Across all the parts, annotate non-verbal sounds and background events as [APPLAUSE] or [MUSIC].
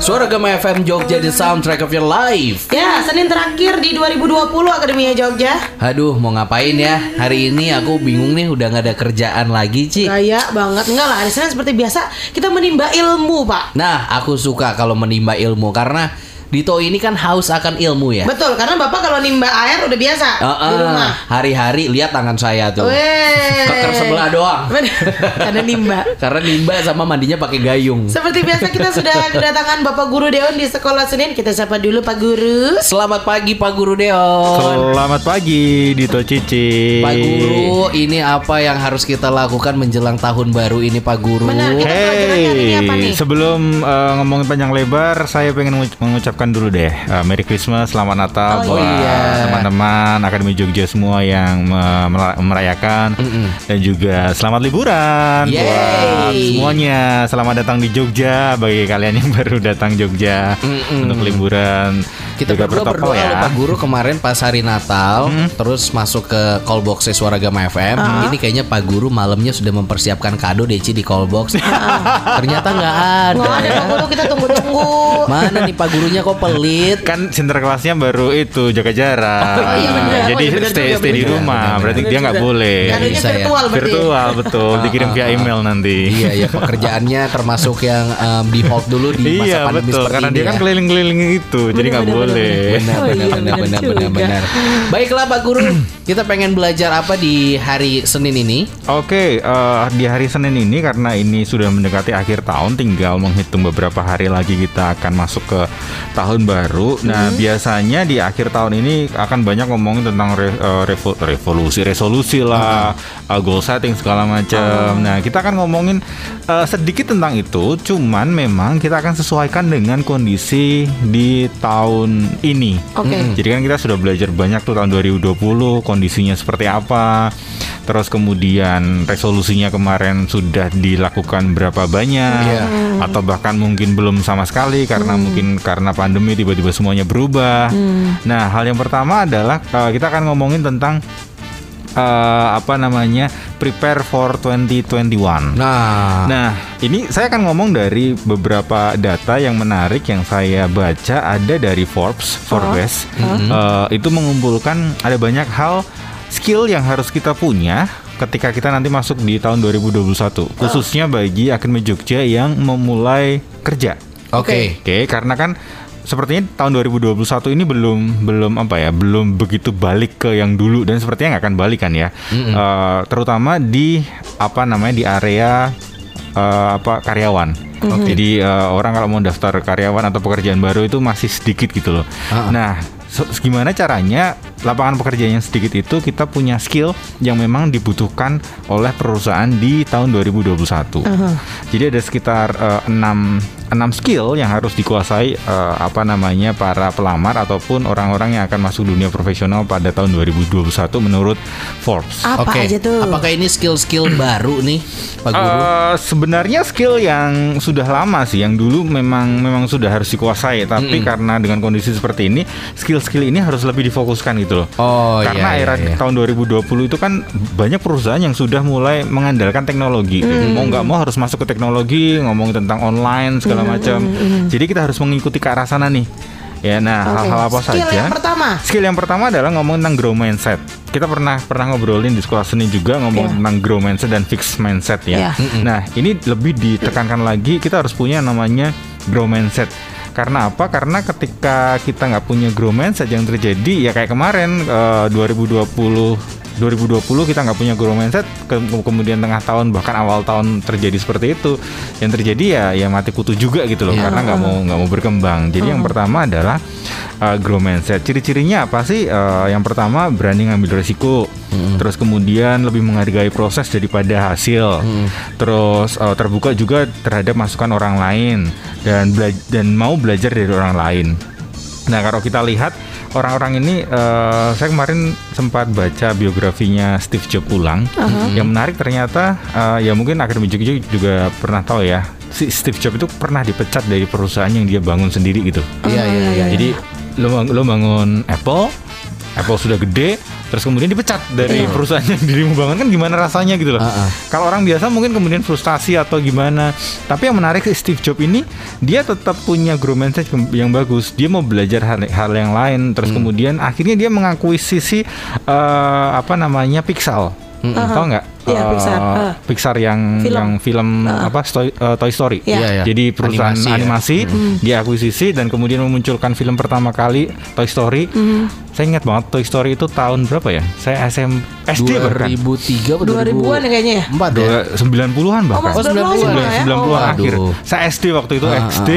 Suara Gama FM Jogja The Soundtrack of Your Life Ya, Senin terakhir di 2020 Akademia Jogja. Aduh mau ngapain ya Hari ini aku bingung nih udah gak ada kerjaan lagi Ci Gaya banget enggak lah. Hari Senin seperti biasa kita menimba ilmu, Pak. Nah aku suka kalau menimba ilmu Karena Dito ini kan haus akan ilmu ya Betul, karena Bapak kalau nimba air udah biasa Eh, di eh, rumah. Hari-hari lihat tangan saya tuh. Keker sebelah doang. Karena nimba. [LAUGHS] Karena nimba sama mandinya pakai gayung Seperti biasa kita sudah [LAUGHS] kedatangan Bapak Guru Deon di sekolah Senin. Kita sapa dulu Pak Guru. Selamat pagi Pak Guru Deon Selamat pagi Dito Cici. Pak Guru, ini apa yang harus kita lakukan menjelang tahun baru ini Pak Guru? Benar, kita ini apa nih? sebelum eh, ngomongin panjang lebar, saya pengen menguc- mengucapkan dulu deh eh, Merry Christmas, Selamat Natal Oh, buat iya. teman-teman Akademi Jogja semua yang mela- merayakan dan juga selamat liburan Yeay. buat semuanya. Selamat datang di Jogja bagi kalian yang [LAUGHS] baru datang Jogja Mm-mm. untuk liburan. Kita Juga berdua berdoa ya. Pak Guru kemarin pas hari Natal Terus masuk ke call box Suara Gama FM Ini kayaknya Pak Guru malamnya sudah mempersiapkan kado Deci di call box Ternyata nggak ada Nggak ada ya. Pak Guru, kita tunggu-tunggu. Mana nih Pak Gurunya kok pelit kan sinterklasnya baru itu jaga jarak. Oh, iya bener. Jadi Oh, iya bener stay juga, stay di bener. rumah. Bener, Berarti Bener dia nggak boleh. Bisa ya. virtual berarti. Virtual betul, dikirim via email nanti. Iya ya pekerjaannya termasuk yang em, di hold dulu di masa Iya pandemi betul, seperti karena ini dia kan ya. keliling-keliling itu, jadi nggak bener, boleh. Benar, Oh, benar, iya, benar, benar benar, juga. benar, benar. Baiklah Pak Guru, kita pengen belajar apa di hari Senin ini? Oke, eh, di hari Senin ini karena ini sudah mendekati akhir tahun, tinggal menghitung beberapa hari lagi kita akan masuk ke tahun baru. Nah, biasanya di akhir tahun ini akan banyak ngomongin tentang re- eh, revo- revolusi, resolusi lah, eh, goal setting segala macam. Nah, kita akan ngomongin eh, sedikit tentang itu. Cuman memang kita akan sesuaikan dengan kondisi di tahun ini. Oke. Jadi kan kita sudah belajar banyak tuh tahun 2020 kondisinya seperti apa. Terus kemudian resolusinya kemarin sudah dilakukan berapa banyak Iya. atau bahkan mungkin belum sama sekali karena mungkin karena pandemi tiba-tiba semuanya berubah. Nah, hal yang pertama adalah uh, kita akan ngomongin tentang uh, apa namanya? prepare for 2021. Nah, Nah, ini saya akan ngomong dari beberapa data yang menarik yang saya baca ada dari Forbes, Forbes. Eh, itu mengumpulkan ada banyak hal skill yang harus kita punya ketika kita nanti masuk di tahun 2021, khususnya bagi Akademi Jogja yang memulai kerja. oke. Oke, karena kan sepertinya tahun 2021 ini belum belum apa ya, belum begitu balik ke yang dulu dan sepertinya nggak akan balik kan ya. Eh, terutama di apa namanya di area eh, apa karyawan. Jadi eh, orang kalau mau daftar karyawan atau pekerjaan baru itu masih sedikit gitu loh. Ah. Nah, so- gimana caranya lapangan pekerjaan yang sedikit itu kita punya skill yang memang dibutuhkan oleh perusahaan di tahun 2021. Jadi ada sekitar enam enam skill yang harus dikuasai eh, apa namanya para pelamar ataupun orang-orang yang akan masuk dunia profesional pada tahun 2021 menurut Forbes. Apa Oke. aja tuh? Apakah ini skill-skill [CLEARS THROAT] baru nih, Pak Guru? Eh, sebenarnya skill yang sudah lama sih, yang dulu memang memang sudah harus dikuasai, tapi karena dengan kondisi seperti ini, skill-skill ini harus lebih difokuskan gitu loh. Oh, karena iya, era iya, iya. tahun 2020 itu kan banyak perusahaan yang sudah mulai mengandalkan teknologi. Mau nggak mau harus masuk ke teknologi, ngomong tentang online segala macam. Jadi kita harus mengikuti ke arah sana nih. Ya, nah Oke. hal-hal apa Skill saja? yang pertama. Skill yang pertama adalah ngomong tentang grow mindset. Kita pernah pernah ngobrolin di sekolah seni juga ngomong Iya. tentang grow mindset dan fixed mindset ya. Iya. Nah, ini lebih ditekankan lagi kita harus punya namanya grow mindset. Karena apa? Karena ketika kita nggak punya grow mindset yang terjadi ya kayak kemarin eh, 2020 2020 kita nggak punya grow mindset ke- kemudian tengah tahun bahkan awal tahun terjadi seperti itu. Yang terjadi ya ya mati kutu juga gitu loh Iya. karena nggak mau nggak mau berkembang. Jadi yang pertama adalah uh, grow mindset. Ciri-cirinya apa sih? Uh, yang pertama berani ngambil resiko. Terus kemudian lebih menghargai proses daripada hasil. Terus uh, terbuka juga terhadap masukan orang lain dan dan mau belajar dari orang lain. Nah kalau kita lihat orang-orang ini, eh, saya kemarin sempat baca biografinya Steve Jobs ulang. Yang menarik ternyata, eh, ya mungkin Akademi Jogja juga pernah tahu ya, si Steve Jobs itu pernah dipecat dari perusahaan yang dia bangun sendiri gitu. Iya, iya, iya. Jadi lo, lo bangun Apple, Apple sudah gede, terus kemudian dipecat dari Iya. perusahaan yang [LAUGHS] dirimu bangun kan gimana rasanya gitu loh. Ah, ah. Kalau orang biasa mungkin kemudian frustasi atau gimana. Tapi yang menarik Steve Jobs ini dia tetap punya grow mindset yang bagus. Dia mau belajar hal, hal yang lain. Terus kemudian akhirnya dia mengakuisisi eh, apa namanya Pixel. Tahu nggak? Iya, Eh, Pixar. Ah. Pixar yang Film. yang film apa Stoy- eh, Toy Story. Iya. Iya, iya. Jadi perusahaan Animasi animasi, ya. dia akuisisi dan kemudian memunculkan film pertama kali Toy Story. Saya ingat banget Toy Story itu tahun berapa ya? Saya SM SD bahkan. 2003 atau 2000-an ya kayaknya ya. 2004 ya? Dua- 90-an bahkan. Oh, 90-an Oh, malah ya? 90-an Oh. akhir. Saya SD waktu itu Ah, XD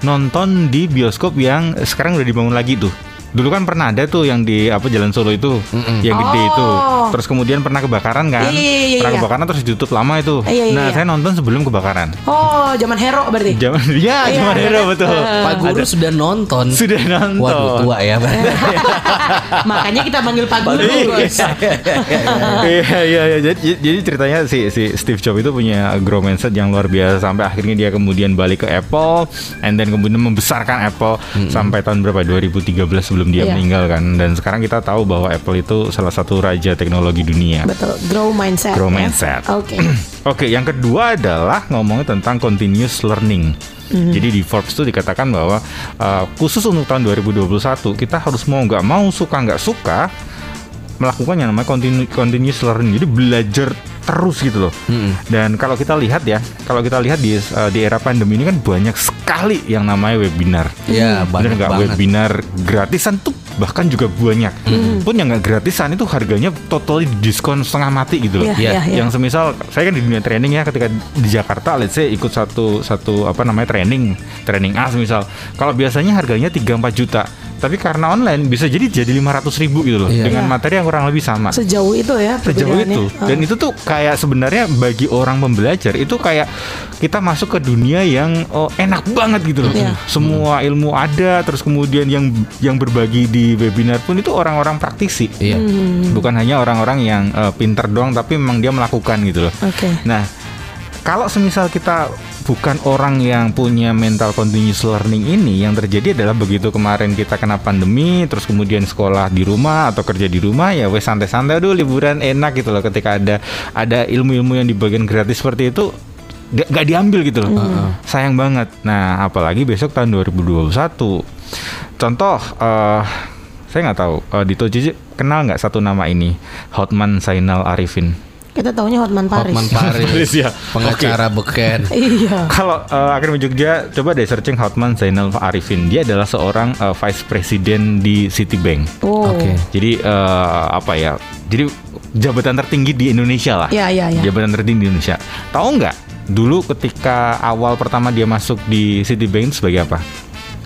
nonton di bioskop yang sekarang udah dibangun lagi tuh. Dulu kan pernah ada tuh yang di apa Jalan Solo itu, yang gede itu. Oh. Terus kemudian pernah kebakaran kan? Iya, iya, iya, pernah iya. kebakaran terus ditutup lama itu. Iya, iya, nah, iya. saya nonton sebelum kebakaran. Oh, zaman hero berarti. Zaman [LAUGHS] ya, Iya, zaman iya hero betul. Eh, Pak Guru sudah nonton. Sudah nonton. Waduh tua ya. [LAUGHS] Makanya kita panggil Pak Guru, Bos. [LAUGHS] Iya iya iya jadi, jadi ceritanya si si Steve Jobs itu punya grow mindset yang luar biasa sampai akhirnya dia kemudian balik ke Apple and then kemudian membesarkan Apple sampai tahun berapa 2013 sebelum dia Iya. meninggal kan dan sekarang kita tahu bahwa Apple itu salah satu raja teknologi dunia. Betul, grow mindset. Grow ya. mindset. Oke. [CLEARS THROAT] Oke, yang kedua adalah ngomongin tentang continuous learning. Jadi di Forbes itu dikatakan bahwa uh, khusus untuk tahun 2021 kita harus mau nggak mau suka nggak suka melakukan yang namanya continu- continuous learning. Jadi belajar terus gitu loh. Dan kalau kita lihat ya, kalau kita lihat di uh, di era pandemi ini kan banyak sekali yang namanya webinar. Ya, Bener banyak nggak banget. webinar gratisan tuh bahkan juga banyak. Pun yang nggak gratisan itu harganya totally diskon setengah mati gitu loh. Iya, iya, iya. Yang semisal saya kan di dunia training ya ketika di Jakarta let's say ikut satu satu apa namanya training, training A semisal. Kalau biasanya harganya 3 4 juta, tapi karena online bisa jadi jadi 500 ribu gitu loh Iya. dengan Iya. materi yang kurang lebih sama. Sejauh itu ya Sejauh itu dan itu tuh kayak sebenarnya bagi orang pembelajar itu kayak kita masuk ke dunia yang oh, enak banget gitu loh. Iya. Semua ilmu ada terus kemudian yang yang berbagi di webinar pun itu orang-orang praktisi. Iya. Hmm. Bukan hanya orang-orang yang eh, pinter doang tapi memang dia melakukan gitu loh. Oke. Nah, kalau semisal kita bukan orang yang punya mental continuous learning ini yang terjadi adalah begitu kemarin kita kena pandemi terus kemudian sekolah di rumah atau kerja di rumah ya wes santai-santai dulu liburan enak gitu loh. Ketika ada ada ilmu-ilmu yang dibagian gratis seperti itu nggak diambil gitu loh. Sayang banget. Nah apalagi besok tahun 2021 contoh eh saya nggak tahu eh, Dito Cici kenal nggak satu nama ini? Hotman Zainal Arifin Kita taunya Hotman Paris. Hotman Paris, [LAUGHS] Paris, ya. pengacara beken. [LAUGHS] Iya. Kalau uh, Akademi Jogja, coba deh searching Hotman Zainal Arifin. Dia adalah seorang uh, vice president di Citibank. Oh. Oke. Jadi uh, apa ya? Jadi jabatan tertinggi di Indonesia lah. Iya, iya, iya. Jabatan tertinggi di Indonesia. Tahu nggak? Dulu ketika awal pertama dia masuk di Citibank sebagai apa?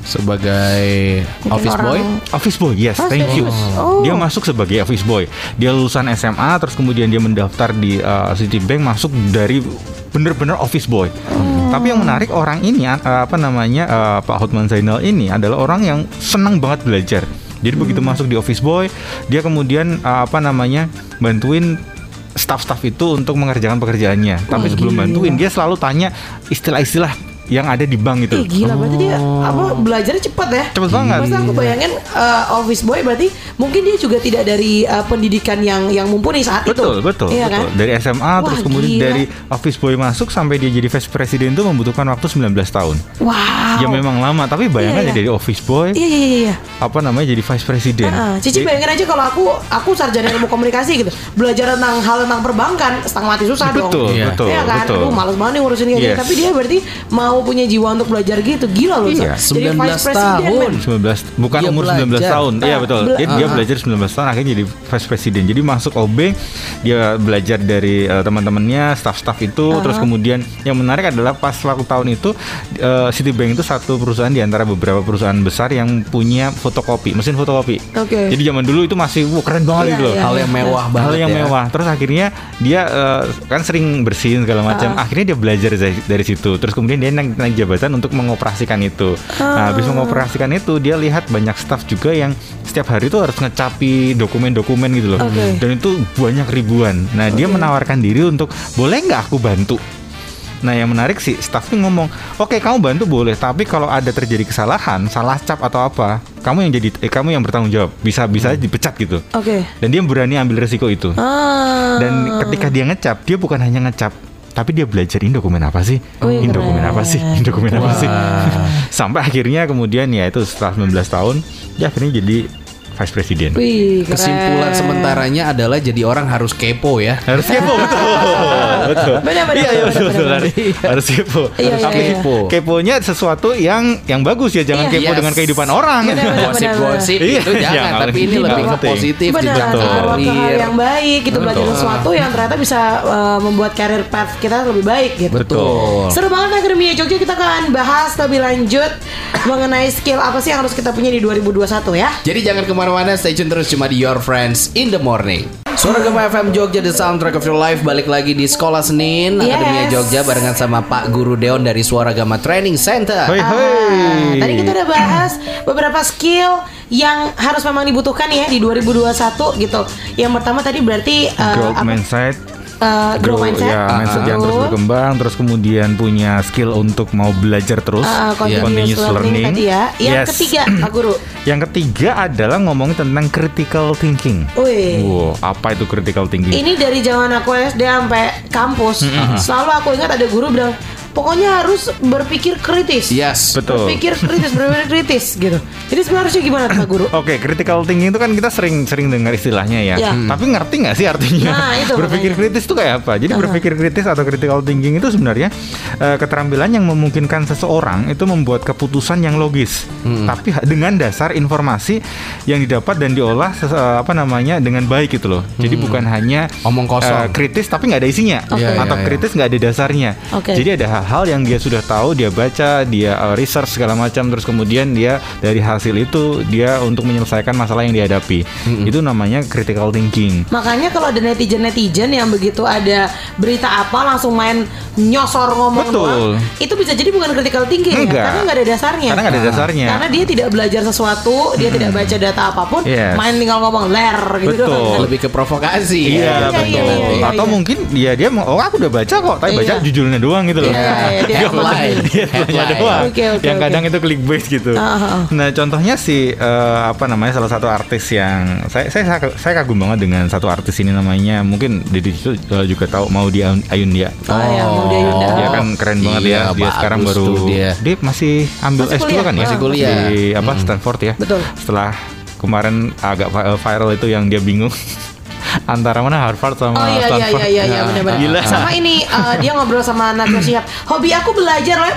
Sebagai Mungkin office boy. Office boy, yes, Oh, thank you. Oh. Dia masuk sebagai office boy. Dia lulusan SMA, terus kemudian dia mendaftar di uh, Citibank, masuk dari bener-bener office boy. Oh. Tapi yang menarik orang ini, uh, apa namanya uh, Pak Hotman Zainal ini adalah orang yang senang banget belajar. Jadi begitu Hmm. masuk di office boy, dia kemudian uh, apa namanya bantuin staff-staff itu untuk mengerjakan pekerjaannya. Tapi sebelum gila. bantuin, dia selalu tanya istilah-istilah yang ada di bank itu. Ih gila berarti dia apa belajarnya cepat ya? Cepet banget. Masa aku bayangin uh, office boy berarti mungkin dia juga tidak dari uh, pendidikan yang yang mumpuni saat Betul, itu. betul, Iya betul. kan? Dari SMA Wah, terus kemudian gila. dari office boy masuk sampai dia jadi vice president itu membutuhkan waktu 19 tahun. Wow. Ya memang lama, tapi bayangkan Iya, ya iya. dari office boy Iya iya iya. iya. apa namanya jadi vice president. Ah, Cici Jadi- bayangin aja kalau aku aku sarjana ilmu komunikasi gitu belajar tentang hal tentang perbankan setengah mati susah dong. Betul, Iya. betul, Iya kan, betul. aduh males banget nih ngurusin kayak gini. Yes. Tapi dia berarti mau punya jiwa untuk belajar gitu, gila loh. Iya. Jadi 19 vice president, tahun. men. 19 bukan Dia umur 19 belajar. tahun. Iya Ah, betul. bela- Dia, dia ah. belajar 19 tahun akhirnya jadi vice president. Jadi masuk OB, dia belajar dari eh, teman-temannya, staff-staff itu, Ah. terus kemudian yang menarik adalah pas waktu tahun itu eh, Citibank itu satu perusahaan di antara beberapa perusahaan besar yang punya fotokopi, mesin fotokopi. Oke. Jadi zaman dulu itu masih wah, keren banget Iya, gitu loh. iya. Hal yang mewah banget. hal yang ya. mewah. Terus akhirnya dia eh, kan sering bersihin segala macam. Akhirnya dia belajar dari, dari situ. Terus kemudian dia naik, naik jabatan untuk mengoperasikan itu. Nah, habis mengoperasikan itu dia lihat banyak staff juga yang setiap hari itu harus ngecapi dokumen-dokumen gitu loh. Oke. Dan itu banyak ribuan. Nah, dia menawarkan diri untuk boleh nggak aku bantu? Nah yang menarik sih staff tuh ngomong, oke kamu bantu boleh, tapi kalau ada terjadi kesalahan, salah cap atau apa, kamu yang jadi, eh, kamu yang bertanggung jawab, bisa bisa dipecat gitu. Oke. Dan dia berani ambil resiko itu. Ah. Dan ketika dia ngecap, dia bukan hanya ngecap, tapi dia belajar ini dokumen apa sih? Wih, ini dokumen keren. [LAUGHS] apa sih? Ini dokumen apa sih? Sampai akhirnya kemudian ya itu setelah 19 tahun, dia akhirnya jadi vice president. Wih, keren. Kesimpulan sementaranya adalah jadi orang harus kepo ya. Harus kepo [LAUGHS] betul. betul. Benar, benar, Iya, iya, betul, betul. Harus, kepo. Iya, Tapi iya, iya. keponya sesuatu yang yang bagus ya, jangan Iya. kepo Yes. dengan kehidupan orang. Gosip-gosip Iya, itu jangan, jangan. tapi ini lebih ke positif Benar, hal karir. yang baik gitu belajar sesuatu yang ternyata bisa uh, membuat karir path kita lebih baik gitu. Betul. Seru banget Akademia Jogja kita akan bahas lebih lanjut mengenai skill apa sih yang harus kita punya di 2021 ya. Jadi jangan ke mana-mana, stay tune terus cuma di Your Friends in the Morning. Suara Gema FM Jogja The Soundtrack of Your Life balik lagi di Sekolah Senin Yes. Akademia Jogja barengan sama Pak Guru Deon dari Suara Gama Training Center. Hoi, Ah, hoi. tadi kita udah bahas beberapa skill yang harus memang dibutuhkan ya di 2021 gitu. Yang pertama tadi berarti uh, Growth apa- mindset. Uh, grow Grow, mindset. ya, mindset yang terus Betul. berkembang, terus kemudian punya skill untuk mau belajar terus, Uh, continuous, learning, tadi ya. Yang Yes. ketiga, Pak Guru. [CLEARS THROAT] Yang ketiga adalah ngomongin tentang critical thinking. Wih. Wow, apa itu critical thinking? Ini dari zaman aku SD sampai kampus, selalu aku ingat ada guru bilang, pokoknya harus berpikir kritis. Yes. Betul. Berpikir kritis, berpikir kritis gitu. Jadi sebenarnya gimana Pak Guru? Oke, critical thinking itu kan kita sering-sering dengar istilahnya ya. Ya. Hmm. Tapi ngerti nggak sih artinya? Nah, itu berpikir makanya. kritis itu kayak apa? Jadi berpikir kritis atau critical thinking itu sebenarnya eh, keterampilan yang memungkinkan seseorang itu membuat keputusan yang logis, Hmm. tapi dengan dasar informasi yang didapat dan diolah eh, apa namanya dengan baik gitu loh. Jadi bukan hanya Omong kosong. kritis tapi nggak ada isinya, Oke. Iya, atau iya, iya. kritis nggak ada dasarnya. Oke. Jadi ada hal-hal yang dia sudah tahu, dia baca, dia uh, research segala macam, terus kemudian dia dari hasil itu dia untuk menyelesaikan masalah yang dihadapi. Itu namanya critical thinking. Makanya kalau ada netizen-netizen yang begitu ada berita apa langsung main nyosor ngomong Betul. doang, itu bisa jadi bukan critical thinking Enggak. ya, karena nggak ada dasarnya. Karena nggak ada dasarnya. Karena dia tidak belajar sesuatu, dia tidak baca data apa pun, Yes. main tinggal ngomong ler gitu Betul. doang. Lebih ke provokasi. Iya, iya, betul. iya, iya, iya, Atau iya. mungkin dia dia mau oh aku udah baca kok, tapi baca Iya. judulnya doang gitu loh. Iya, iya, dia [LAUGHS] Headline. Dia Headline. doang. Yang kadang itu clickbait gitu. Ah. Nah, contohnya si eh, apa namanya salah satu artis yang saya saya saya kagum banget dengan satu artis ini namanya mungkin di situ eh, juga tahu mau di Ayunia. Oh, ya, dia Yunda. Dia kan keren banget Iya, ya. Dia bagus sekarang baru tuh dia. masih ambil Masih S2 kuliah. kan ya? Masih kuliah. Di apa Stanford ya. Betul. Setelah kemarin agak vi- viral itu yang dia bingung [LAUGHS] antara mana Harvard sama Oh iya iya Stanford. iya iya iya Nah, benar-benar. gila. Sama ini eh, dia ngobrol sama Najwa Shihab. Hobi aku belajar loh.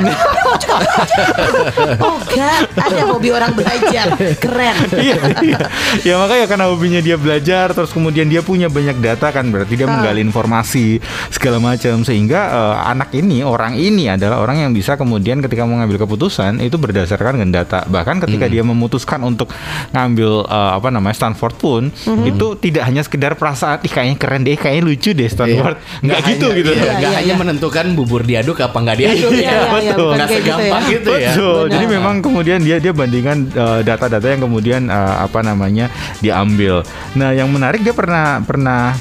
oh god, ada hobi orang belajar. Keren. Iya, iya. ya makanya karena hobinya dia belajar terus kemudian dia punya banyak data kan berarti dia Ah. menggali informasi segala macam sehingga eh, anak ini orang ini adalah orang yang bisa kemudian ketika mengambil keputusan itu berdasarkan dengan data bahkan ketika dia memutuskan untuk ngambil eh, apa namanya Stanford pun Mhm. itu tidak hanya sekedar perasaan ih kayaknya keren deh kayaknya lucu deh Stanford nggak Nggak gitu hanya- gitu iya, Iya, nggak iya, hanya iya. menentukan bubur diaduk apa nggak diaduk Iya, ya. iya, iya, betul. bukan Nggak kayak gitu segampang ya. gitu ya. Betul. Benar. Jadi memang kemudian dia dia bandingkan eh, data-data yang kemudian eh, apa namanya diambil. Nah, yang menarik dia pernah pernah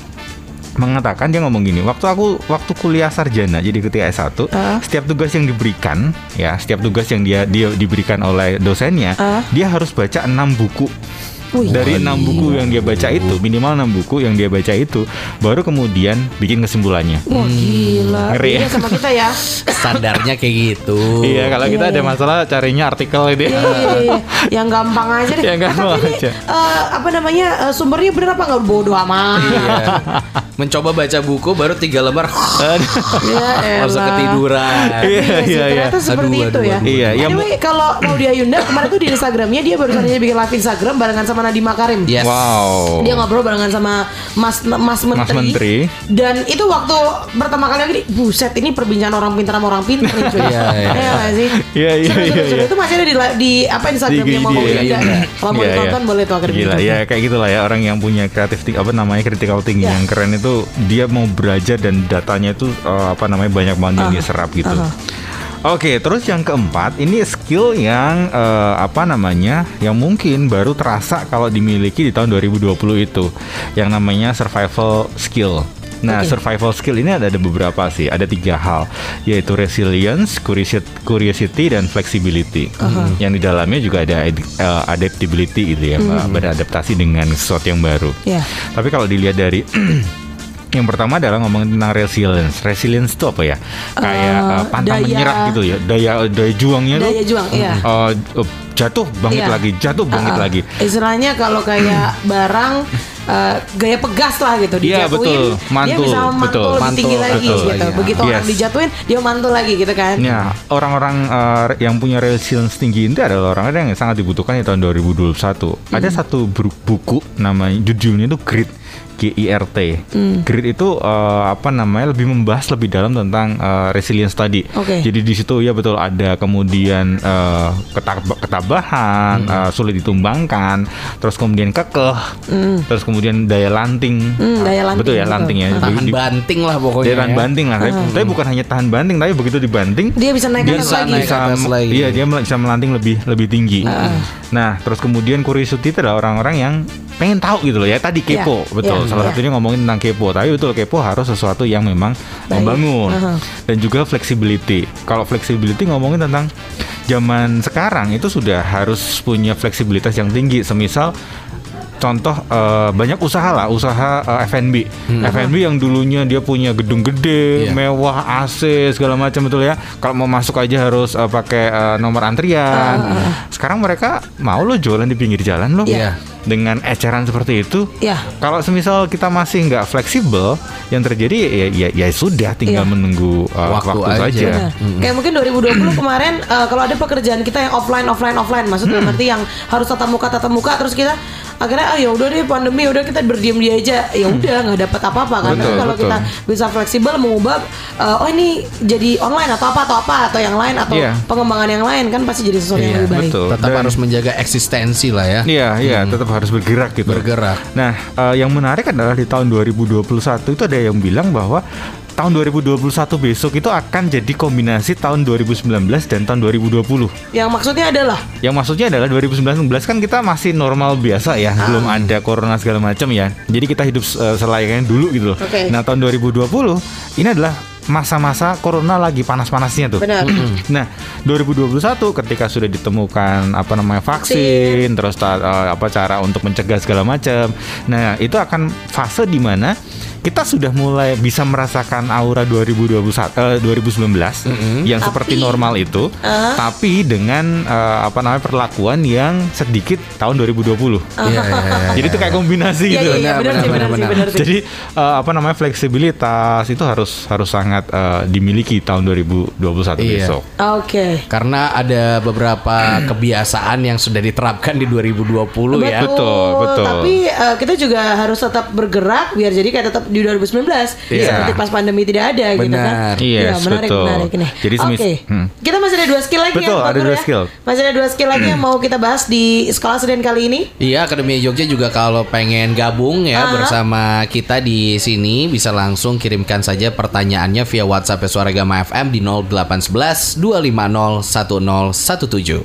mengatakan dia ngomong gini waktu aku waktu kuliah sarjana jadi ketika S1 Ah. setiap tugas yang diberikan ya setiap tugas yang dia dia diberikan oleh dosennya Ah. dia harus baca enam buku Wih. dari enam buku yang dia baca itu minimal enam buku yang dia baca itu baru kemudian bikin kesimpulannya Wah gila. Ngeri ya. Iya sama kita ya. [LAUGHS] Standarnya kayak gitu. Iya, kalau kita Iya, ada iya. masalah carinya artikel itu. Iya, iya, iya. Yang gampang aja deh. [LAUGHS] Yang gampang Tapi ini, aja. eh, apa namanya eh, sumbernya bener apa nggak bodoh amat. Iya. Mencoba baca buku baru tiga lembar [LAUGHS] Ya langsung ketiduran. Iya, Iya iya, iya. ternyata seperti Aduh, itu aduh, ya. Iya, Anyway, kalau Maudy Ayunda kemarin tuh di Instagramnya dia baru saja bikin live Instagram barengan sama Nadiem Makarim. Yes. Wow. Dia ngobrol barengan sama Mas Mas Menteri. Menteri. Dan itu waktu pertama kali lagi, buset ini perbincangan orang pintar sama orang pintar nih cuy. [LAUGHS] Iya, iya. Iya sih? Iya, iya, iya, iya. Itu masih ada di, di apa Instagramnya Di- mau di- Maudy iya. Kalau mau Iya, iya. ditonton boleh tuh akhirnya. Gila ya kayak gitulah ya orang yang punya kreatif apa namanya critical thinking Ya. yang keren itu dia mau belajar dan datanya itu eh, apa namanya banyak banget yang Ah, diserap gitu. Oke, terus yang keempat ini skill yang eh, apa namanya yang mungkin baru terasa kalau dimiliki di tahun 2020 itu yang namanya survival skill. Nah, Oke. survival skill ini ada, ada beberapa sih. Ada tiga hal, yaitu resilience, curiosity, dan flexibility. Yang di dalamnya juga ada ad- eh, adaptability gitu ya, beradaptasi dengan sesuatu yang baru. Ya. Tapi kalau dilihat dari [CLEARS THROAT] yang pertama adalah ngomongin tentang resilience. Resilience itu apa ya? Kayak eh, pantang daya- menyerah gitu ya. Daya daya juangnya tuh Daya juang, iya. eh, eh, jatuh bangkit Iya. lagi, jatuh bangkit Uh-uh. lagi. Istilahnya kalau kayak [CLEARS THROAT] barang uh, gaya pegas lah gitu Iya, dijatuhin, betul. dia Mantul, bisa mantul betul. lebih tinggi Mantul, lagi betul, gitu. iya. Begitu orang Yes. dijatuhin, dia mantul lagi gitu kan. Ya, orang-orang eh, yang punya resilience tinggi itu adalah orang-orang yang sangat dibutuhkan di tahun 2021. Ada Hmm. satu buku namanya judulnya itu Grit GIRT. Hmm. Grit itu eh, apa namanya lebih membahas lebih dalam tentang eh, resilience tadi. Oke. Jadi di situ ya betul ada kemudian eh, ketab- ketabahan, Hmm. eh, sulit ditumbangkan, terus kemudian kekeh, terus kemudian daya lanting. Hmm, daya lanting, Betul ya betul. lanting ya. Tahan Di- banting lah pokoknya. dia tahan ya. banting lah, tapi, tapi bukan hanya tahan banting, tapi begitu dibanting Dia bisa naik dia atas bisa lagi. bisa atas lagi. iya dia bisa melanting lebih lebih tinggi. Nah, terus kemudian curiosity itu adalah orang-orang yang pengen tahu gitu loh ya. Tadi kepo, Iya, betul. iya, Salah iya. satunya ngomongin tentang kepo. Tapi betul kepo harus sesuatu yang memang Baik. membangun. Aha. Dan juga flexibility. Kalau flexibility ngomongin tentang zaman sekarang itu sudah harus punya fleksibilitas yang tinggi. Semisal contoh eh, banyak usaha lah usaha eh, F&B F&B yang dulunya dia punya gedung gede Iya. mewah AC segala macam betul ya kalau mau masuk aja harus eh, pakai eh, nomor antrian sekarang mereka mau lo jualan di pinggir jalan lo Iya. dengan eceran seperti itu Ya. kalau semisal kita masih nggak fleksibel yang terjadi ya ya, ya sudah tinggal Iya. menunggu eh, Waktu waktu, aja. saja Benar. Kayak mungkin 2020 kemarin eh, kalau ada pekerjaan kita yang offline offline offline maksudnya Hmm. berarti yang harus tatap muka tatap muka terus kita akhirnya ah ya udah deh pandemi udah kita berdiam dia aja ya udah nggak dapat apa-apa kan Hmm. Betul, kalau betul. kita bisa fleksibel mengubah eh, oh ini jadi online atau apa atau apa atau yang lain atau Iya. pengembangan yang lain kan pasti jadi sesuatu yang Iya, lebih baik betul Tetap Dan- harus menjaga eksistensi lah ya. Iya, iya, tetap harus bergerak gitu. Bergerak. Nah, eh, yang menarik adalah di tahun 2021 itu ada yang bilang bahwa tahun 2021 besok itu akan jadi kombinasi tahun 2019 dan tahun 2020. yang maksudnya adalah Yang maksudnya adalah 2019 kan kita masih normal biasa ya, belum ada corona segala macam ya. Jadi kita hidup eh, selayaknya dulu gitu loh. Oke. Nah, tahun 2020 ini adalah masa-masa corona lagi panas-panasnya tuh. benar Nah, 2021 ketika sudah ditemukan apa namanya vaksin, terus ta- eh, apa cara untuk mencegah segala macam. Nah, itu akan fase di mana kita sudah mulai bisa merasakan aura 2021 eh, 2019 yang Tapi- seperti normal itu, Ah. tapi dengan eh, apa namanya perlakuan yang sedikit tahun 2020. Iya, iya, iya. Jadi itu kayak kombinasi gitu. iya Benar, benar benar, benar Jadi apa namanya fleksibilitas itu harus harus sangat eh, dimiliki tahun 2021 Iya. besok. oke Karena ada beberapa [CLEARS THROAT] kebiasaan yang sudah diterapkan di 2020 ya. Betul, betul. Tapi eh, kita juga harus tetap bergerak biar jadi kayak tetap di 2019 Iya. seperti pas pandemi tidak ada gitu kan. Benar. Yes, Iya, menarik betul. menarik nih. Jadi Oke. semis- hmm. Kita masih ada dua skill lagi Betul, ya, ada dua ya? skill. Masih ada dua skill lagi yang mau kita bahas di sekolah Senin kali ini. Iya, Akademi Jogja juga kalau pengen gabung ya Aha. bersama kita di sini bisa langsung kirimkan saja pertanyaannya via WhatsApp Suara Gama FM di 0811 250 1017.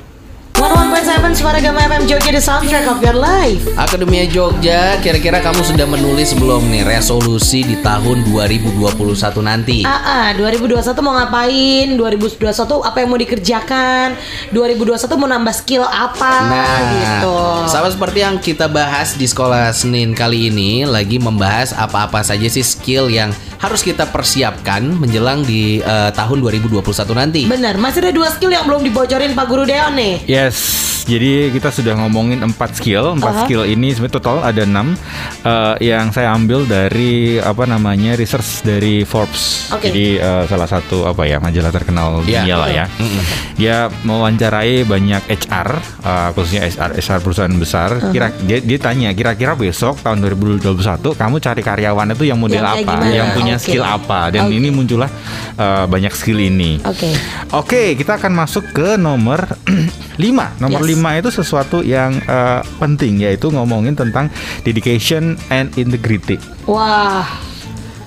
101.7 Suara Gama FM Jogja The Soundtrack of Your Life. Akademia Jogja, kira-kira kamu sudah menulis belum nih resolusi di tahun 2021 nanti? Ah, ah, 2021 mau ngapain? 2021 apa yang mau dikerjakan? 2021 mau nambah skill apa? Nah, gitu. sama seperti yang kita bahas di sekolah Senin kali ini, lagi membahas apa-apa saja sih skill yang harus kita persiapkan menjelang di eh, tahun 2021 nanti. Benar, masih ada dua skill yang belum dibocorin Pak Guru Deon nih. Yes, jadi kita sudah ngomongin empat skill. Empat Aha. skill ini sebenarnya total ada enam eh, yang saya ambil dari apa namanya research dari Forbes. Oke. Jadi eh, salah satu apa ya majalah terkenal Iya, dunia lah ya. Dia mewawancarai banyak HR, eh, khususnya HR, HR perusahaan besar. Kira dia, dia tanya kira-kira besok tahun 2021 kamu cari karyawan itu yang model Yang apa, gimana? yang punya Oke. skill apa, dan Oke. ini muncullah eh, banyak skill ini. Oke. Oke, kita akan masuk ke nomor [CLEARS THROAT] 5. Nomor Yes. 5 itu sesuatu yang eh, penting yaitu ngomongin tentang dedication and integrity. Wah,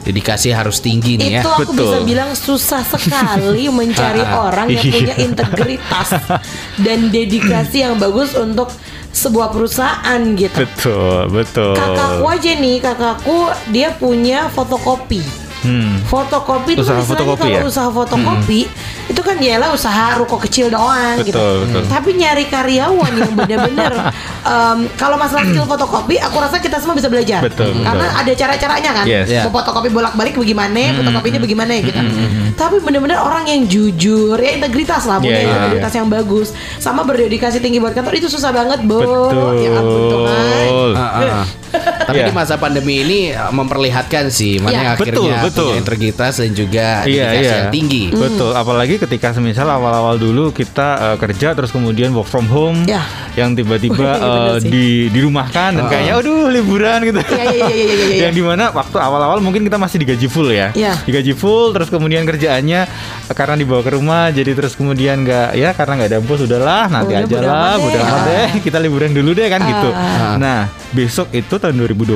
Dedikasi harus tinggi nih ya. itu aku betul. bisa bilang susah sekali [LAUGHS] mencari orang yang Iya. punya integritas [LAUGHS] dan dedikasi yang bagus untuk sebuah perusahaan gitu. Betul, betul. Kakakku aja nih, kakakku dia punya fotokopi. Hmm. Fotokopi itu Usaha kan istilahnya fotokopi kalau ya? usaha fotokopi itu kan yalah usaha ruko kecil doang gitu. Betul, betul. Tapi nyari karyawan yang bener-bener [LAUGHS] em, kalau masalah skill fotokopi, aku rasa kita semua bisa belajar. Betul, betul. Karena ada cara-caranya kan. Yes. Yeah. Mau fotokopi bolak-balik bagaimana, fotokopinya bagaimana gitu. Tapi bener-bener orang yang jujur, ya integritas lah, punya Yeah, yeah, integritas yang bagus, sama berdedikasi tinggi buat kantor itu susah banget, Bo. Betul. Ya ampun tuh, Mai. Ah, ah. Tapi Iya. di masa pandemi ini uh, memperlihatkan sih mana Iya. yang akhirnya Betul, betul. punya integritas dan juga dedikasi iya. yang tinggi. Betul, apalagi ketika semisal awal-awal dulu kita uh, kerja terus kemudian work from home Ya. yang tiba-tiba [LAUGHS] uh, di dirumahkan dan kayaknya aduh liburan gitu. Iya, iya, iya, iya, iya. yang di mana waktu awal-awal mungkin kita masih digaji full ya. Iya. Digaji full terus kemudian kerjaannya uh, karena dibawa ke rumah jadi terus kemudian nggak ya karena nggak ada bos udahlah nanti Udah, aja lah, udah deh. kita liburan dulu deh kan gitu. Ah. Nah, besok itu tahun 2021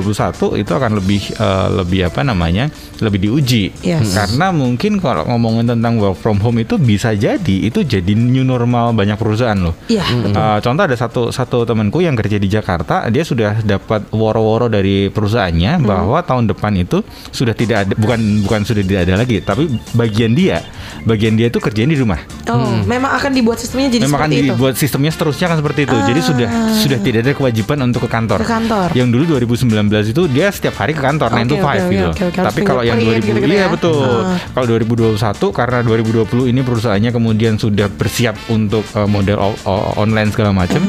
itu akan lebih eh, lebih apa namanya? lebih diuji. Yes. Karena mungkin kalau ngomongin tentang work from home itu bisa jadi itu jadi new normal banyak perusahaan loh. Iya, betul. Eh, contoh ada satu satu temanku yang kerja di Jakarta, dia sudah dapat woro-woro dari perusahaannya Hmm. bahwa tahun depan itu sudah tidak ada bukan bukan sudah tidak ada lagi, tapi bagian dia bagian dia itu kerjain di rumah. Oh, memang akan dibuat sistemnya jadi Memang akan seperti itu. dibuat sistemnya seterusnya kan seperti itu. Jadi sudah sudah tidak ada kewajiban untuk ke kantor. Ke kantor. Yang dulu 2019 itu dia setiap hari ke kantor 9 to Oke, 5 oke, gitu. oke. Harus Tapi kalau yang fingerprint 2000 gitu-gitu iya ya. betul. Ah. Kalau 2021 karena 2020 ini perusahaannya kemudian sudah bersiap untuk uh, model online segala macam.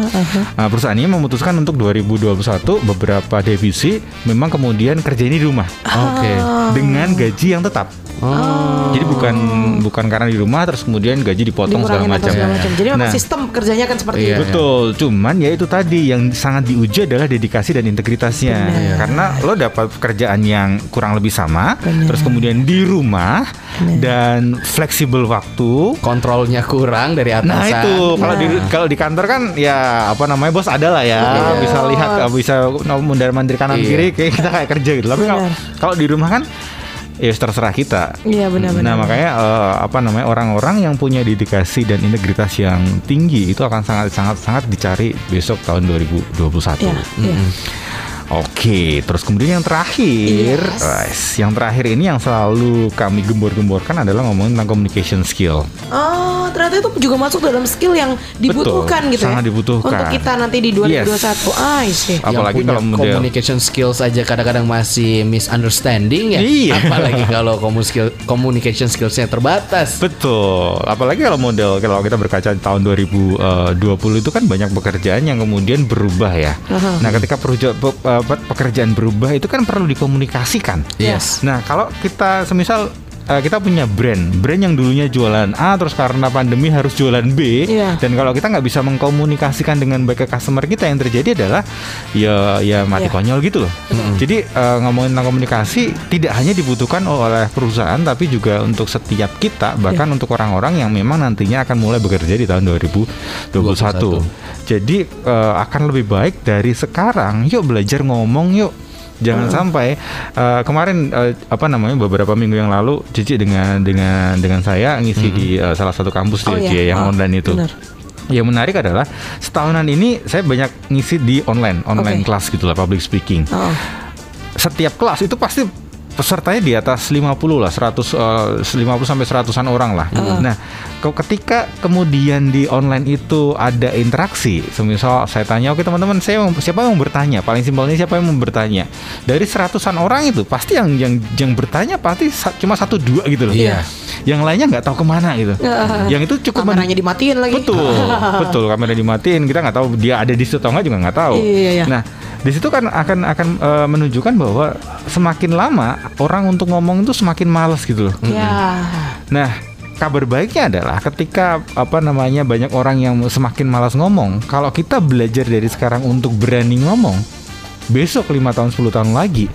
Nah, perusahaannya memutuskan untuk 2021 beberapa divisi memang kemudian kerja ini di rumah. Oke. Dengan gaji yang tetap. Oh. Jadi bukan bukan karena di rumah terus kemudian gaji dipotong segala Dikurangin macam. macam. Jadi memang Nah, sistem kerjanya kan seperti Iya. itu. Betul, cuman ya itu tadi yang sangat diuji adalah dedikasi dan integritasnya. Karena lo dapat pekerjaan yang kurang lebih sama, Benar. terus kemudian di rumah dan fleksibel waktu. Kontrolnya kurang dari atasan. Nah itu kalau di kalau di kantor kan ya apa namanya bos ada lah ya Betul. bisa lihat bisa mundar mandir kanan Iya. kiri kayak kita kayak kerja gitu. Tapi kalau Benar. kalau di rumah kan ya terserah kita. Iya benar-benar. Nah makanya eh, apa namanya orang-orang yang punya dedikasi dan integritas yang tinggi itu akan sangat sangat sangat dicari besok tahun 2021. Iya, iya. Oke, terus kemudian yang terakhir, Yes. guys, yang terakhir ini yang selalu kami gembor-gemborkan adalah ngomongin tentang communication skill. Oh, ternyata itu juga masuk dalam skill yang dibutuhkan Betul, gitu ya. sangat dibutuhkan. Untuk kita nanti di 2021. Ah, I see. Yang Apalagi punya kalau model communication skills aja kadang-kadang masih misunderstanding ya. Iya. Apalagi kalau komu skill, communication skillsnya terbatas. Betul, apalagi kalau model kalau kita berkaca di tahun 2020 itu kan banyak pekerjaan yang kemudian berubah ya. Aha. Nah, ketika peruja- pe- apa, pekerjaan berubah itu kan perlu dikomunikasikan. Yes. Nah, kalau kita semisal eh, kita punya brand, brand yang dulunya jualan A terus karena pandemi harus jualan B, Iya. dan kalau kita nggak bisa mengkomunikasikan dengan baik ke customer kita, yang terjadi adalah ya ya mati Iya. konyol gitu loh. Jadi eh, ngomongin tentang komunikasi tidak hanya dibutuhkan oleh perusahaan, tapi juga untuk setiap kita, bahkan untuk orang-orang yang memang nantinya akan mulai bekerja di tahun 2021. Jadi eh, akan lebih baik dari sekarang. Yuk belajar ngomong yuk. Jangan sampai eh, kemarin eh, apa namanya beberapa minggu yang lalu Cici dengan dengan dengan saya ngisi di eh, salah satu kampus Oh, di iya. yang Oh, online itu. benar. Yang menarik adalah setahunan ini saya banyak ngisi di online, online Oke. kelas gitu lah public speaking. Oh. Setiap kelas itu pasti pesertanya di atas 50 lah, 100 eh, 50 sampai 100-an orang lah. Nah, kok ketika kemudian di online itu ada interaksi, semisal saya tanya, oke teman-teman, saya mau- siapa yang mau bertanya? Paling simpelnya siapa yang mau bertanya? Dari seratusan orang itu pasti yang yang yang bertanya pasti sa- cuma satu dua gitu loh. Iya. Yang lainnya nggak tahu ke mana gitu. yang itu cukup Kameranya dimatiin lagi. Betul, [LAUGHS] betul. Kamera dimatiin, kita nggak tahu dia ada di situ atau nggak juga nggak tahu. Iya, iya. Nah, di situ kan akan akan eh, menunjukkan bahwa semakin lama orang untuk ngomong itu semakin males gitu loh. Ya. Nah, kabar baiknya adalah ketika apa namanya banyak orang yang semakin malas ngomong, kalau kita belajar dari sekarang untuk berani ngomong, besok lima tahun 10 tahun lagi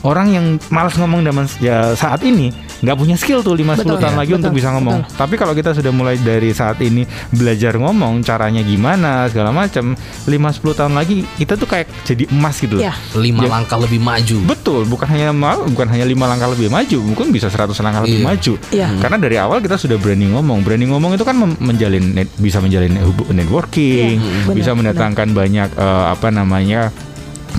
orang yang malas ngomong zaman ya, saat ini nggak punya skill tuh 5 10 Betul, tahun ya, lagi untuk betul, bisa ngomong. betul. Tapi kalau kita sudah mulai dari saat ini belajar ngomong caranya gimana segala macam 5 10 tahun lagi kita tuh kayak jadi emas gitu loh. Iya. Lima Ya. langkah lebih maju. Betul, bukan hanya bukan hanya lima langkah lebih maju, mungkin bisa 100 langkah lebih Iya. maju. Iya. Karena dari awal kita sudah berani ngomong. Berani ngomong itu kan menjalin net- bisa menjalin networking, benar, bisa mendatangkan banyak eh, apa namanya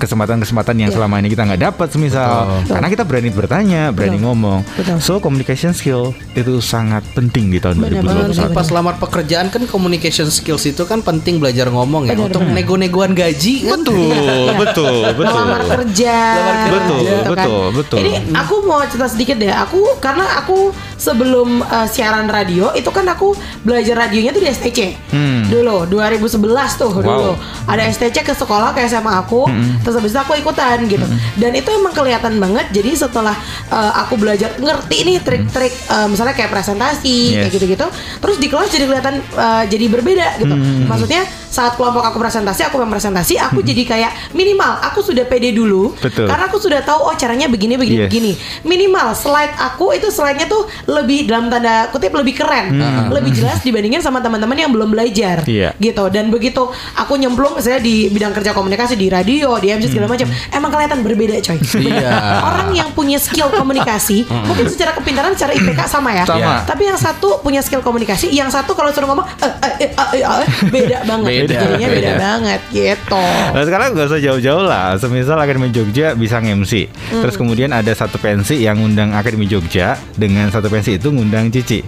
kesempatan-kesempatan yang Iya. selama ini kita nggak dapat semisal Betul. karena kita berani bertanya, berani Betul. ngomong. Betul. So communication skill itu sangat penting di tahun Benar, 2021. benar, Pas lamar pekerjaan kan communication skills itu kan penting belajar ngomong ya Benar, untuk nego-negoan gaji kan. Betul, [LAUGHS] betul, betul. Melamar kerja. Lamar kerja. Betul, gitu kan. betul, betul. Ini aku mau cerita sedikit deh. Aku karena aku sebelum uh, siaran radio itu kan aku belajar radionya tuh di STC. Hmm. Dulu 2011 tuh Wow. dulu. Ada STC ke sekolah ke SMA aku. Terus habis itu aku ikutan gitu. Dan itu emang kelihatan banget. Jadi setelah uh, aku belajar ngerti nih trik-trik uh, misalnya kayak presentasi kayak Yes. gitu-gitu. Terus di kelas jadi kelihatan uh, jadi berbeda gitu. Maksudnya saat kelompok aku presentasi, aku presentasi, aku jadi kayak minimal aku sudah pede dulu Betul. karena aku sudah tahu oh caranya begini begini Yes. begini. Minimal slide aku itu slide-nya tuh lebih dalam tanda kutip lebih keren, lebih jelas dibandingin sama teman-teman yang belum belajar. Iya. Gitu. Dan begitu aku nyemplung misalnya di bidang kerja komunikasi di radio, di MC segala macam, emang kelihatan berbeda coy. [LAUGHS] Iya. Orang yang punya skill komunikasi mungkin secara kepintaran secara IPK sama ya. Sama. Tapi yang satu punya skill komunikasi, yang satu kalau suruh ngomong eh, eh, eh, eh, eh, beda banget. Beda, Jadinya beda, beda. banget gitu. Nah sekarang gak usah jauh-jauh lah. Semisal Akademi Jogja bisa nge-MC Terus kemudian ada satu pensi yang ngundang Akademi Jogja. Dengan satu pensi itu ngundang Cici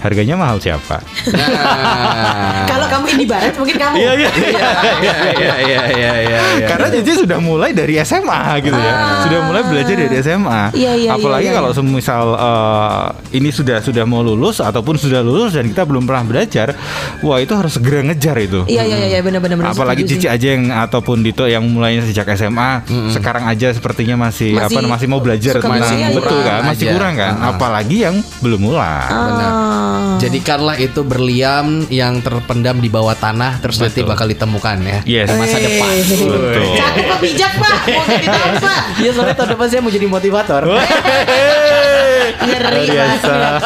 Harganya mahal siapa? Nah. Kalau kamu indie barat mungkin kamu. Iya iya Iya iya iya iya iya. iya. Karena Cici sudah mulai dari SMA gitu ya Sudah mulai belajar dari SMA Ah. Iya, iya, Apalagi iya, iya. kalau semisal eh, Ini sudah sudah mau lulus Ataupun sudah lulus dan kita belum pernah belajar Wah itu harus segera ngejar itu Iya iya iya benar-benar benar, Apalagi Cici sih. aja yang ataupun Dito yang mulainya sejak SMA, sekarang aja sepertinya masih, Masih apa masih mau belajar tentang masih, iya, betul iya. kan, masih kurang kan. Ah. Apalagi yang belum mulai. Benar. Ah. Jadikanlah itu berlian yang terpendam di bawah tanah terus nanti Betul. bakal ditemukan ya. Yes. Di masa depan. Betul. Cakep pak bijak pak Mau jadi apa Iya soalnya tahun depan saya mau jadi motivator. [LAUGHS] Ngeri biasa. banget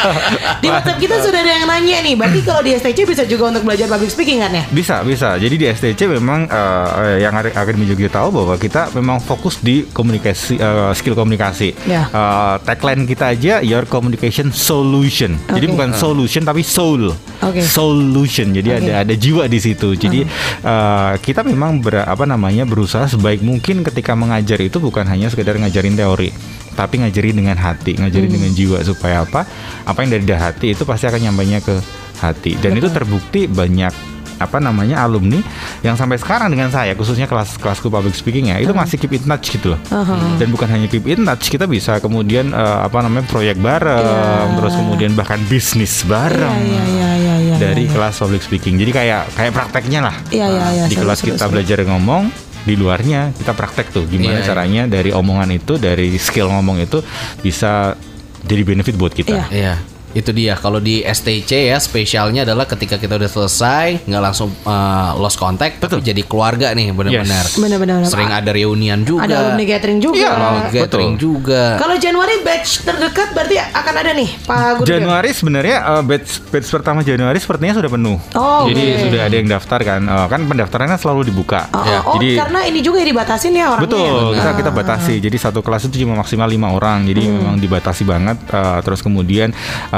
Di WhatsApp kita sudah ada yang nanya nih Berarti kalau di STC bisa juga untuk belajar public speaking kan ya? Bisa, bisa. Jadi di STC memang eh, yang ada- Akademi Jogja tahu bahwa kita memang fokus di komunikasi, eh, skill komunikasi. Ya. Eh, tagline kita aja Your Communication Solution. Jadi Oke. bukan solution tapi soul. Oke. Solution. Jadi Oke. ada ada jiwa di situ. Jadi eh, kita memang ber, apa namanya berusaha sebaik mungkin ketika mengajar itu bukan hanya sekedar ngajarin teori tapi ngajarin dengan hati, ngajarin dengan jiwa supaya apa? Apa yang dari hati itu pasti akan nyampainya ke hati. Dan itu terbukti banyak apa namanya alumni yang sampai sekarang dengan saya khususnya kelas kelasku public speaking ya itu masih keep in touch gitu loh Uh-huh. dan bukan hanya keep in touch kita bisa kemudian eh, apa namanya proyek bareng Iya. terus kemudian bahkan bisnis bareng Iya iya iya iya dari iya. kelas public speaking jadi kayak kayak prakteknya lah Iya iya iya di seru, kelas seru, kita seru. belajar ngomong di luarnya kita praktek tuh gimana Iya, iya. caranya dari omongan itu dari skill ngomong itu bisa jadi benefit buat kita Iya. Iya. Itu dia. Kalau di STC ya spesialnya adalah ketika kita udah selesai nggak langsung uh, lost contact, tapi jadi keluarga nih benar-benar. Yes. Benar-benar. Sering ada reunian juga. Ada alumni gathering juga. Iya, Kalau gathering Betul. juga. Kalau Januari batch terdekat berarti akan ada nih Pak Guru. Januari sebenarnya eh, batch batch pertama Januari sepertinya sudah penuh. Oh, Jadi oke. sudah ada yang daftar kan. Eh, kan pendaftarannya selalu dibuka. Oh, Ya, oh, jadi- karena ini juga dibatasin ya orangnya. Betul, kita Ah. kita batasi. Jadi satu kelas itu cuma maksimal lima orang. Jadi Hmm. memang dibatasi banget. Eh, terus kemudian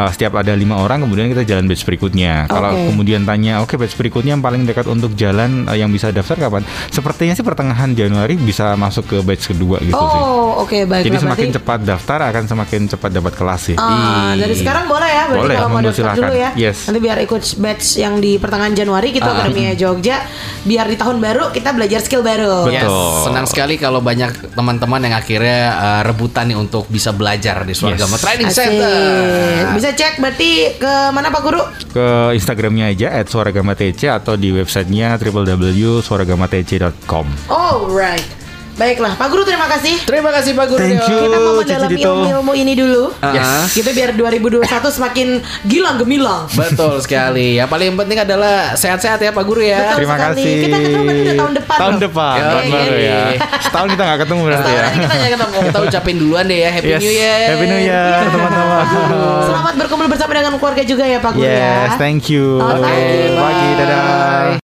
eh, setiap ada lima orang, kemudian kita jalan batch berikutnya. Kalau Oke. kemudian tanya, oke batch berikutnya yang paling dekat untuk jalan eh, yang bisa daftar kapan? Sepertinya sih pertengahan Januari bisa masuk ke batch kedua gitu sih. Oh, oke baik. Jadi Berarti- semakin cepat daftar akan semakin cepat dapat kelas sih. Ah, dari sekarang boleh ya, berarti Boleh, kalau mau daftar silakan. dulu ya. Yes. Nanti biar ikut batch yang di pertengahan Januari kita Ah. Akademi Jogja, biar di tahun baru kita belajar skill baru. Betul. Yes, senang sekali kalau banyak teman-teman yang akhirnya uh, rebutan nih untuk bisa belajar di Swargama Yes. Training Asik. Center. Bisa cek berarti ke mana Pak Guru? Ke Instagramnya aja @suaragamatc atau di websitenya www.suaragamatc.com. Alright. Baiklah, Pak Guru terima kasih. Terima kasih Pak Guru. Thank you. Kita mau mendalami ilmu-ilmu ini dulu. Yes. Kita biar 2021 semakin gilang gemilang. Betul sekali. Yang paling penting adalah sehat-sehat ya Pak Guru ya. Betul Terima sekali. kasih. Kita ketemu udah tahun depan Tahun loh. depan, Yoi. tahun baru ya. Setahun kita nggak ketemu berarti ya. Kita nggak ketemu. Kita ucapin duluan deh ya Happy Yes. New Year. Happy New Year teman-teman. Selamat berkumpul bersama dengan keluarga juga ya Pak Guru ya. Yes, thank you. Selamat pagi. Pagi, dadah.